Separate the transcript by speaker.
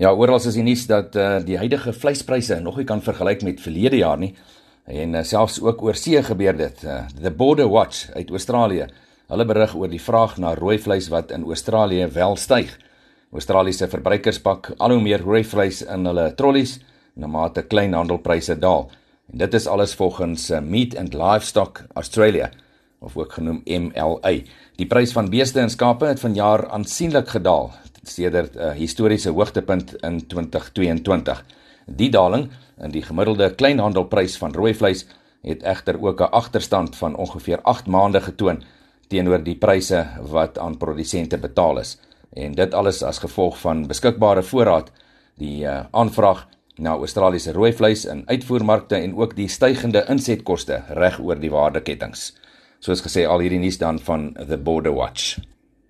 Speaker 1: Ja, oral is die nuus dat uh, die huidige vleispryse nog nie kan vergelyk met verlede jaar nie. En uh, selfs ook oor see gebeur dit. Uh, the Border Watch uit Australië. Hulle berig oor die vraag na rooi vleis wat in Australië wel styg. Australiese verbruikers pak al hoe meer rooi vleis in hulle trollies na mate kleinhandelpryse daal. En dit is alles volgens uh, Meat and Livestock Australia of ook genoem MLA. Die prys van beeste en skape het vanjaar aansienlik gedaal sedert 'n uh, historiese hoogtepunt in 2022. Die daling in die gemiddelde kleinhandelprys van rooi vleis het egter ook 'n agterstand van ongeveer 8 maande getoon teenoor die pryse wat aan produsente betaal is. En dit alles as gevolg van beskikbare voorraad, die uh, aanvraag na Australiese rooi vleis in uitvoermarkte en ook die stygende insetkoste reg oor die waardeketings. Soos gesê al hierdie nuus dan van The Border Watch.